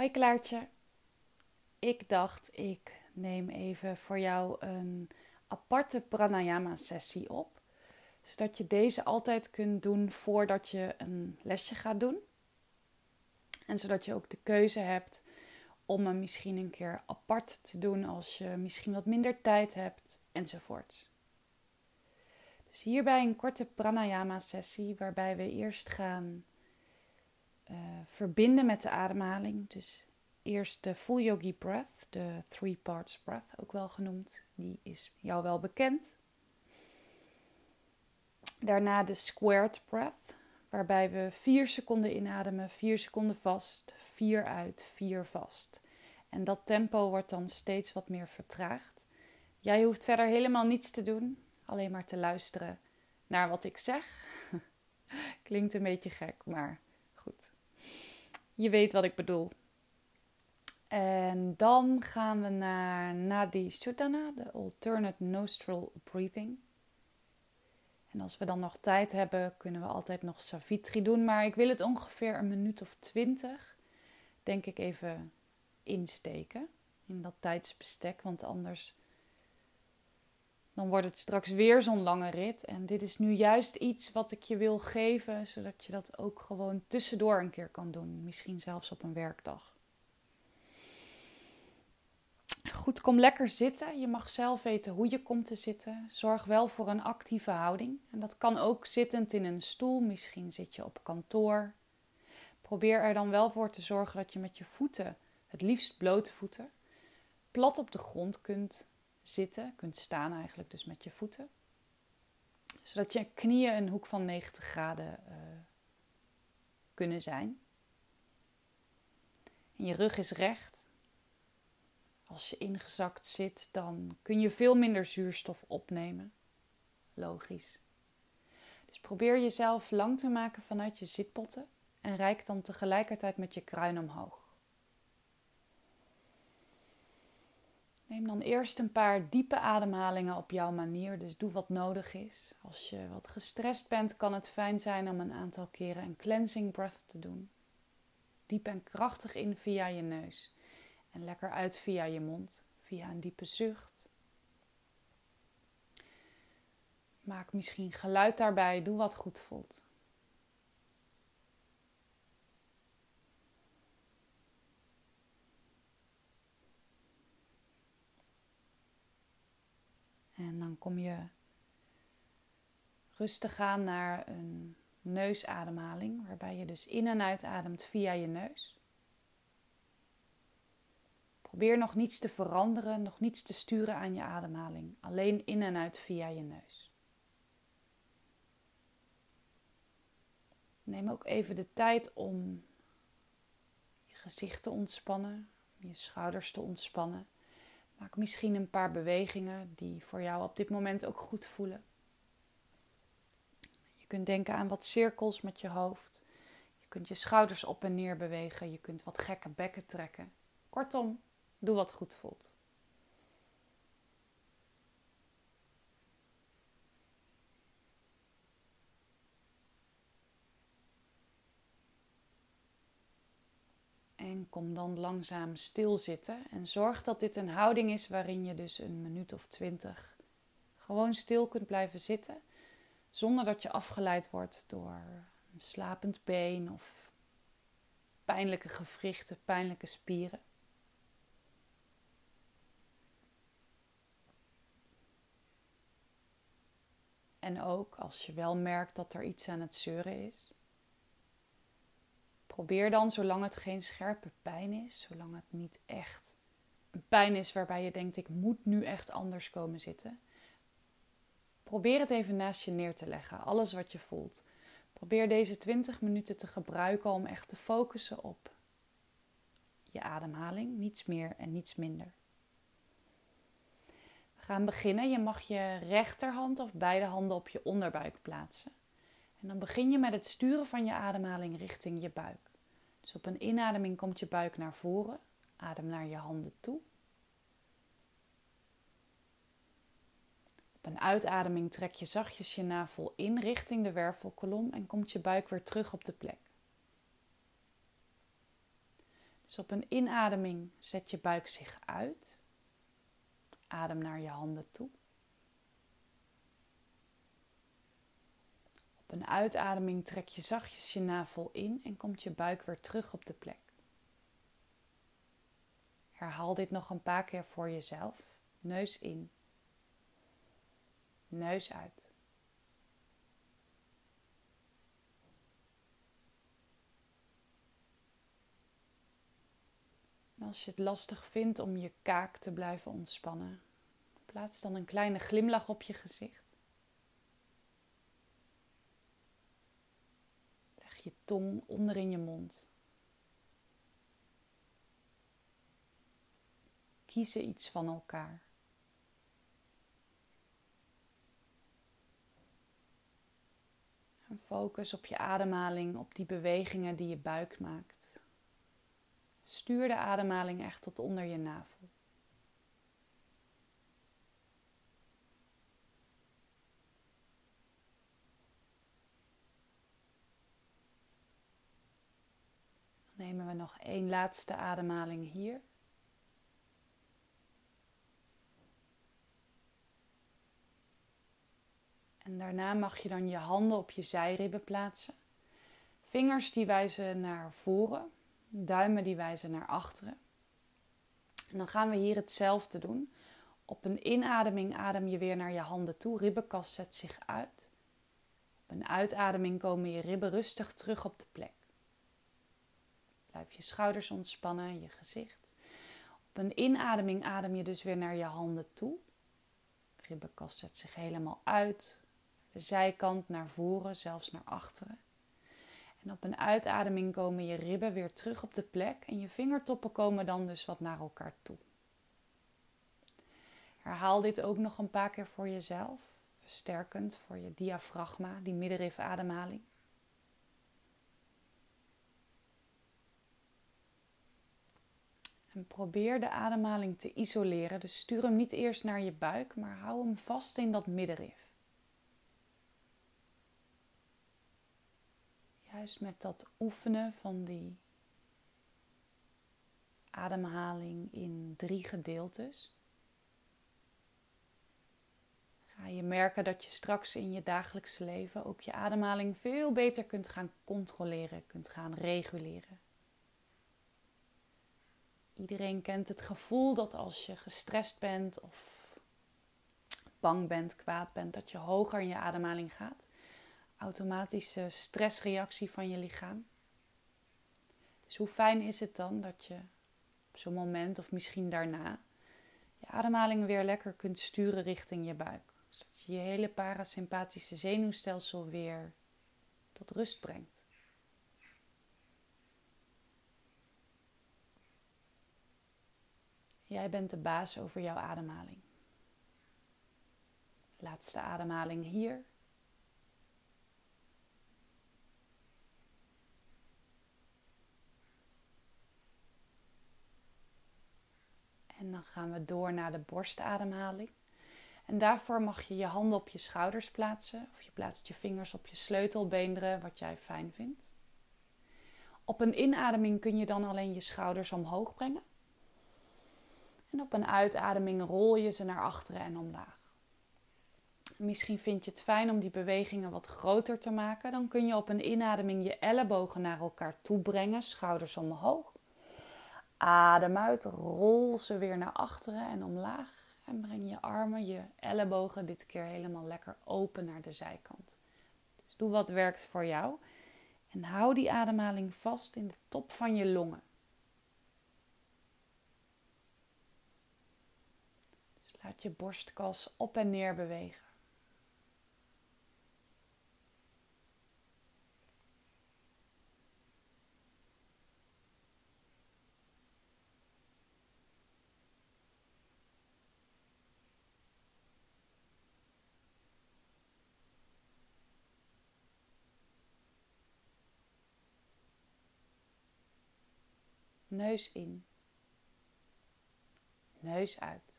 Hoi Klaartje. Ik dacht, ik neem even voor jou een aparte pranayama sessie op. Zodat je deze altijd kunt doen voordat je een lesje gaat doen. En zodat je ook de keuze hebt om hem misschien een keer apart te doen als je misschien wat minder tijd hebt enzovoort. Dus hierbij een korte pranayama sessie waarbij we eerst gaan uh, verbinden met de ademhaling. Dus eerst de Full Yogi Breath, de Three Parts Breath ook wel genoemd. Die is jou wel bekend. Daarna de Squared Breath, waarbij we 4 seconden inademen, 4 seconden vast, 4 uit, 4 vast. En dat tempo wordt dan steeds wat meer vertraagd. Jij hoeft verder helemaal niets te doen, alleen maar te luisteren naar wat ik zeg. Klinkt een beetje gek, maar goed. Je weet wat ik bedoel. En dan gaan we naar Nadi Sudana, de Alternate Nostril Breathing. En als we dan nog tijd hebben, kunnen we altijd nog Savitri doen. Maar ik wil het ongeveer een minuut of twintig, denk ik, even insteken in dat tijdsbestek. Want anders dan wordt het straks weer zo'n lange rit. En dit is nu juist iets wat ik je wil geven, zodat je dat ook gewoon tussendoor een keer kan doen. Misschien zelfs op een werkdag. Goed, kom lekker zitten. Je mag zelf weten hoe je komt te zitten. Zorg wel voor een actieve houding. En dat kan ook zittend in een stoel. Misschien zit je op kantoor. Probeer er dan wel voor te zorgen dat je met je voeten, het liefst blote voeten, plat op de grond kunt zitten, kunt staan eigenlijk, dus met je voeten. Zodat je knieën een hoek van 90 graden uh, kunnen zijn. En je rug is recht. Als je ingezakt zit, dan kun je veel minder zuurstof opnemen. Logisch. Dus probeer jezelf lang te maken vanuit je zitpotten en rijk dan tegelijkertijd met je kruin omhoog. Neem dan eerst een paar diepe ademhalingen op jouw manier, dus doe wat nodig is. Als je wat gestrest bent, kan het fijn zijn om een aantal keren een cleansing breath te doen. Diep en krachtig in via je neus en lekker uit via je mond, via een diepe zucht. Maak misschien geluid daarbij, doe wat goed voelt. En dan kom je rustig aan naar een neusademhaling, waarbij je dus in en uitademt via je neus. Probeer nog niets te veranderen, nog niets te sturen aan je ademhaling. Alleen in en uit via je neus. Neem ook even de tijd om je gezicht te ontspannen, je schouders te ontspannen. Maak misschien een paar bewegingen die voor jou op dit moment ook goed voelen. Je kunt denken aan wat cirkels met je hoofd. Je kunt je schouders op en neer bewegen. Je kunt wat gekke bekken trekken. Kortom, doe wat goed voelt. En kom dan langzaam stilzitten. En zorg dat dit een houding is waarin je dus een minuut of twintig gewoon stil kunt blijven zitten. Zonder dat je afgeleid wordt door een slapend been of pijnlijke gewrichten, pijnlijke spieren. En ook als je wel merkt dat er iets aan het zeuren is, Probeer dan, zolang het geen scherpe pijn is, zolang het niet echt een pijn is waarbij je denkt: ik moet nu echt anders komen zitten. Probeer het even naast je neer te leggen, alles wat je voelt. Probeer deze 20 minuten te gebruiken om echt te focussen op je ademhaling, niets meer en niets minder. We gaan beginnen. Je mag je rechterhand of beide handen op je onderbuik plaatsen. En dan begin je met het sturen van je ademhaling richting je buik. Dus op een inademing komt je buik naar voren. Adem naar je handen toe. Op een uitademing trek je zachtjes je navel in richting de wervelkolom en komt je buik weer terug op de plek. Dus op een inademing zet je buik zich uit. Adem naar je handen toe. Op een uitademing trek je zachtjes je navel in en komt je buik weer terug op de plek. Herhaal dit nog een paar keer voor jezelf. Neus in. Neus uit. Als je het lastig vindt om je kaak te blijven ontspannen, plaats dan een kleine glimlach op je gezicht. Je tong onder in je mond. Kiezen iets van elkaar. Focus op je ademhaling, op die bewegingen die je buik maakt. Stuur de ademhaling echt tot onder je navel. Nemen we nog één laatste ademhaling hier. En daarna mag je dan je handen op je zijribben plaatsen. Vingers die wijzen naar voren, duimen die wijzen naar achteren. En dan gaan we hier hetzelfde doen. Op een inademing adem je weer naar je handen toe. Ribbenkast zet zich uit. Op een uitademing komen je ribben rustig terug op de plek. Blijf je schouders ontspannen, je gezicht. Op een inademing adem je dus weer naar je handen toe. Ribbenkast zet zich helemaal uit de zijkant naar voren, zelfs naar achteren. En op een uitademing komen je ribben weer terug op de plek en je vingertoppen komen dan dus wat naar elkaar toe. Herhaal dit ook nog een paar keer voor jezelf, versterkend voor je diafragma, die middenrifademhaling. En probeer de ademhaling te isoleren. Dus stuur hem niet eerst naar je buik, maar hou hem vast in dat middenrif. Juist met dat oefenen van die ademhaling in drie gedeeltes. Ga je merken dat je straks in je dagelijkse leven ook je ademhaling veel beter kunt gaan controleren, kunt gaan reguleren. Iedereen kent het gevoel dat als je gestrest bent of bang bent, kwaad bent, dat je hoger in je ademhaling gaat automatische stressreactie van je lichaam. Dus hoe fijn is het dan dat je op zo'n moment of misschien daarna je ademhaling weer lekker kunt sturen richting je buik. Zodat je je hele parasympathische zenuwstelsel weer tot rust brengt. Jij bent de baas over jouw ademhaling. Laatste ademhaling hier. En dan gaan we door naar de borstademhaling. En daarvoor mag je je handen op je schouders plaatsen. Of je plaatst je vingers op je sleutelbeenderen, wat jij fijn vindt. Op een inademing kun je dan alleen je schouders omhoog brengen. En op een uitademing rol je ze naar achteren en omlaag. Misschien vind je het fijn om die bewegingen wat groter te maken. Dan kun je op een inademing je ellebogen naar elkaar toe brengen, schouders omhoog. Adem uit, rol ze weer naar achteren en omlaag. En breng je armen, je ellebogen dit keer helemaal lekker open naar de zijkant. Dus doe wat werkt voor jou. En hou die ademhaling vast in de top van je longen. Laat je borstkas op en neer bewegen. Neus in. Neus uit.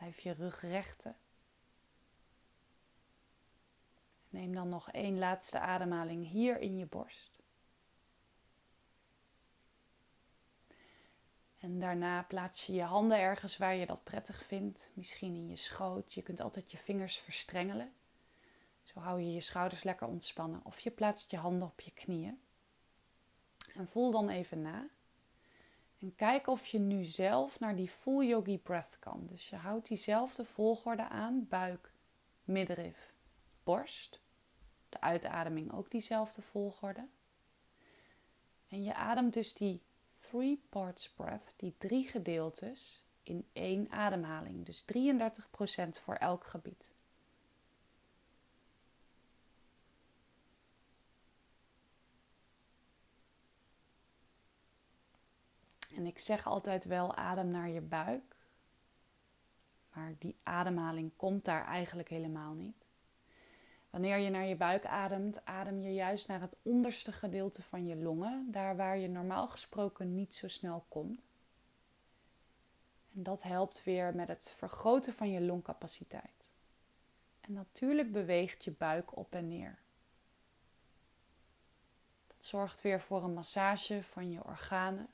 Blijf je rug rechten. Neem dan nog één laatste ademhaling hier in je borst. En daarna plaats je je handen ergens waar je dat prettig vindt. Misschien in je schoot. Je kunt altijd je vingers verstrengelen. Zo hou je je schouders lekker ontspannen. Of je plaatst je handen op je knieën. En voel dan even na. En kijk of je nu zelf naar die full yogi breath kan. Dus je houdt diezelfde volgorde aan: buik, middenrif, borst. De uitademing ook diezelfde volgorde. En je ademt dus die three parts breath, die drie gedeeltes, in één ademhaling. Dus 33% voor elk gebied. En ik zeg altijd wel adem naar je buik. Maar die ademhaling komt daar eigenlijk helemaal niet. Wanneer je naar je buik ademt, adem je juist naar het onderste gedeelte van je longen, daar waar je normaal gesproken niet zo snel komt. En dat helpt weer met het vergroten van je longcapaciteit. En natuurlijk beweegt je buik op en neer. Dat zorgt weer voor een massage van je organen.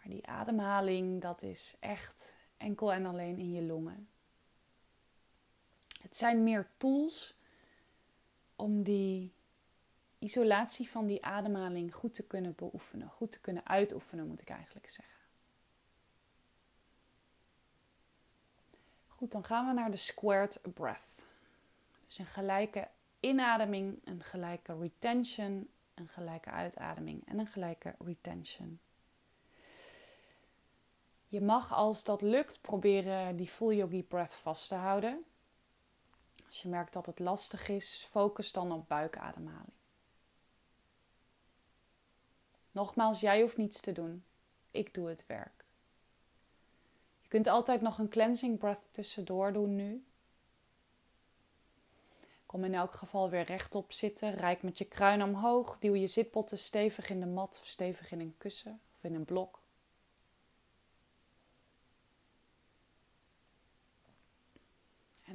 Maar die ademhaling, dat is echt enkel en alleen in je longen. Het zijn meer tools om die isolatie van die ademhaling goed te kunnen beoefenen, goed te kunnen uitoefenen, moet ik eigenlijk zeggen. Goed, dan gaan we naar de squared breath. Dus een gelijke inademing, een gelijke retention, een gelijke uitademing en een gelijke retention. Je mag als dat lukt proberen die full yogi breath vast te houden. Als je merkt dat het lastig is, focus dan op buikademhaling. Nogmaals, jij hoeft niets te doen. Ik doe het werk. Je kunt altijd nog een cleansing breath tussendoor doen nu. Kom in elk geval weer rechtop zitten. Rijk met je kruin omhoog. Duw je zitpotten stevig in de mat of stevig in een kussen of in een blok.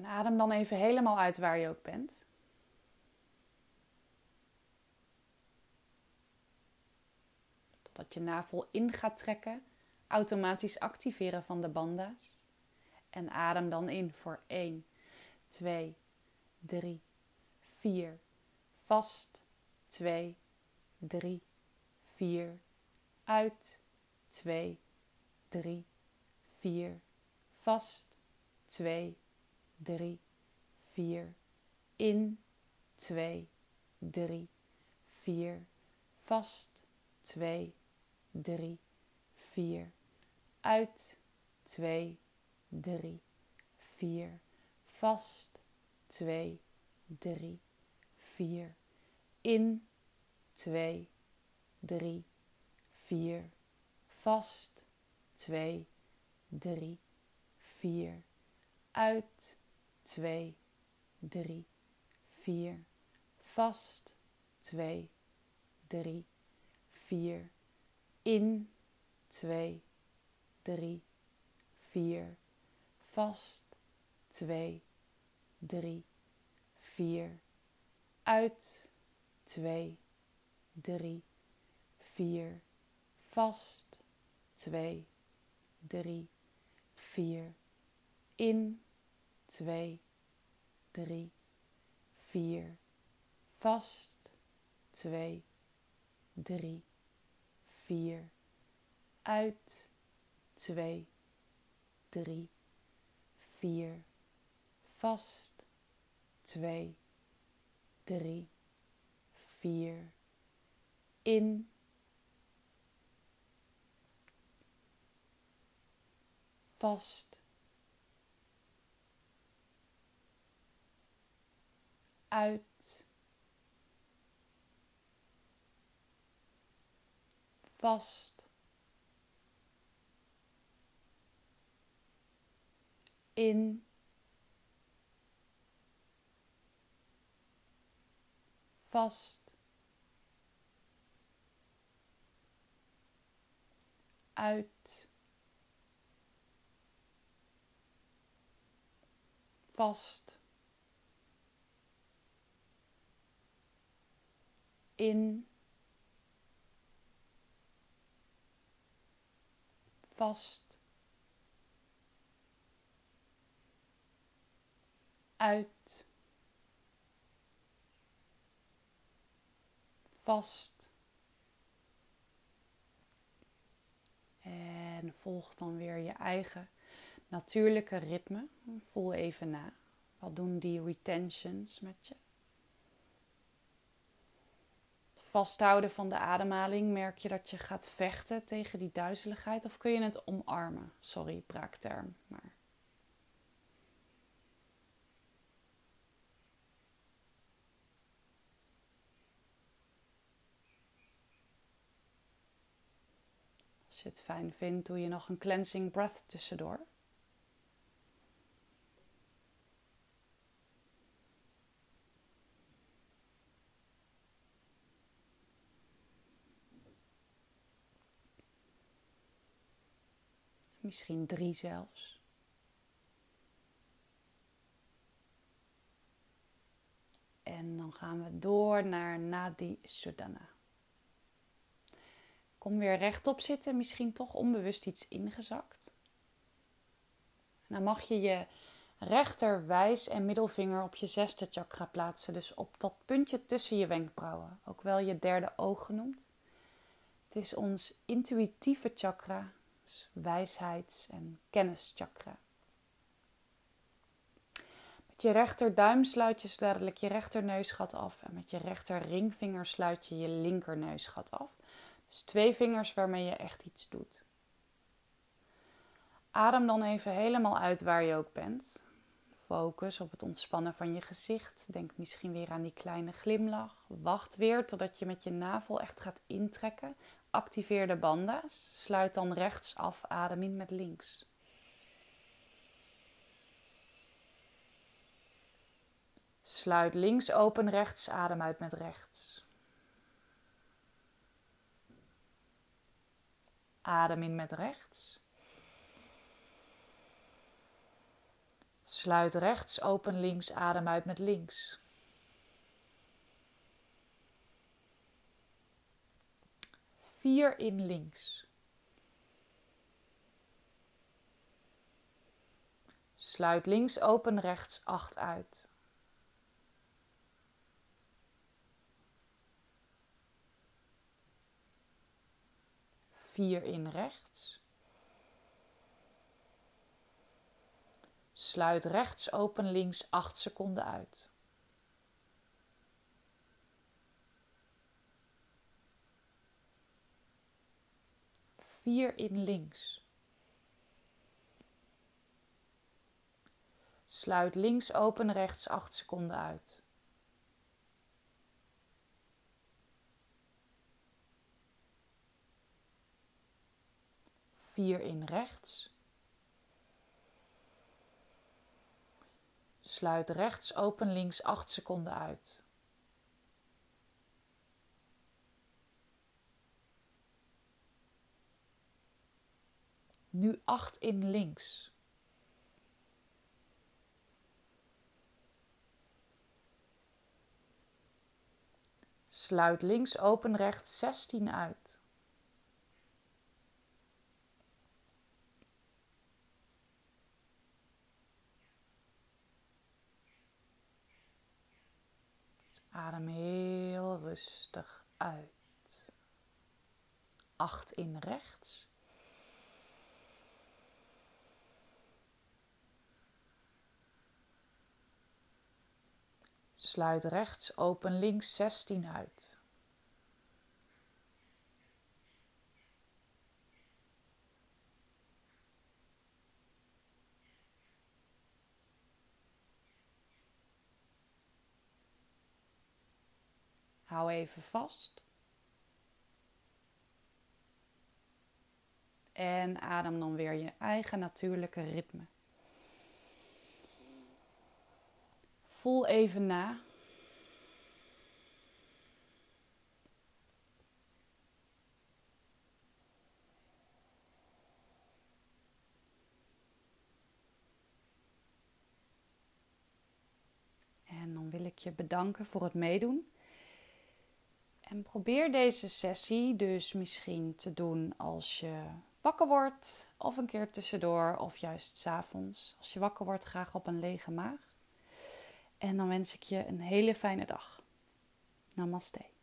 Adem dan even helemaal uit waar je ook bent. Totdat je navel in gaat trekken, automatisch activeren van de banda's. En adem dan in voor 1, 2, 3, 4. Vast. 2, 3, 4. Uit. 2, 3, 4. Vast. 2, 3, 4. In, 2, 3, 4. Vast, 2, 3, 4. Uit, 2, 3, 4. Vast, 2, 3, 4. In, 2, 3, 4. Vast, 2, 3, 4. Uit, 2, 3, 4. Vast, 2, 3, 4. In, 2, 3, 4. Vast, 2, 3, 4. Uit, 2, 3, 4. Vast, 2, 3, 4. In, 2, 3, 4. Vast. 2, 3, 4. Uit. 2, 3, 4. Vast. 2, 3, 4. In. Vast. Uit. Vast. In. Vast. Uit. vast. In. Vast. Uit. Vast. En volg dan weer je eigen natuurlijke ritme. Voel even na. Wat doen die retentions met je? Het vasthouden van de ademhaling, merk je dat je gaat vechten tegen die duizeligheid of kun je het omarmen? Sorry, braakterm, maar. Als je het fijn vindt, doe je nog een cleansing breath tussendoor. Misschien drie zelfs. En dan gaan we door naar Nadi Sudana. Kom weer rechtop zitten, misschien toch onbewust iets ingezakt. dan mag je je rechter wijs en middelvinger op je zesde chakra plaatsen. Dus op dat puntje tussen je wenkbrauwen. Ook wel je derde oog genoemd. Het is ons intuïtieve chakra wijsheids- en kennischakra. Met je rechterduim sluit je dadelijk je rechterneusgat af en met je rechter ringvinger sluit je je linkerneusgat af. Dus twee vingers waarmee je echt iets doet. Adem dan even helemaal uit waar je ook bent. Focus op het ontspannen van je gezicht. Denk misschien weer aan die kleine glimlach. Wacht weer totdat je met je navel echt gaat intrekken Activeer de banden. Sluit dan rechts af. Adem in met links. Sluit links open, rechts. Adem uit met rechts. Adem in met rechts. Sluit rechts open, links. Adem uit met links. Vier in links. Sluit links open, rechts 8 uit. Vier in rechts. Sluit rechts open, links 8 seconden uit. 4 in links. Sluit links open, rechts 8 seconden uit. Vier in rechts. Sluit rechts open, links 8 seconden uit. Nu 8 in links. Sluit links open, rechts 16 uit. Adem heel rustig uit. 8 in rechts. Sluit rechts open, links 16 uit. Hou even vast. En adem dan weer je eigen natuurlijke ritme. Voel even na. ik je bedanken voor het meedoen. En probeer deze sessie dus misschien te doen als je wakker wordt, of een keer tussendoor, of juist s'avonds. Als je wakker wordt, graag op een lege maag. En dan wens ik je een hele fijne dag. Namaste.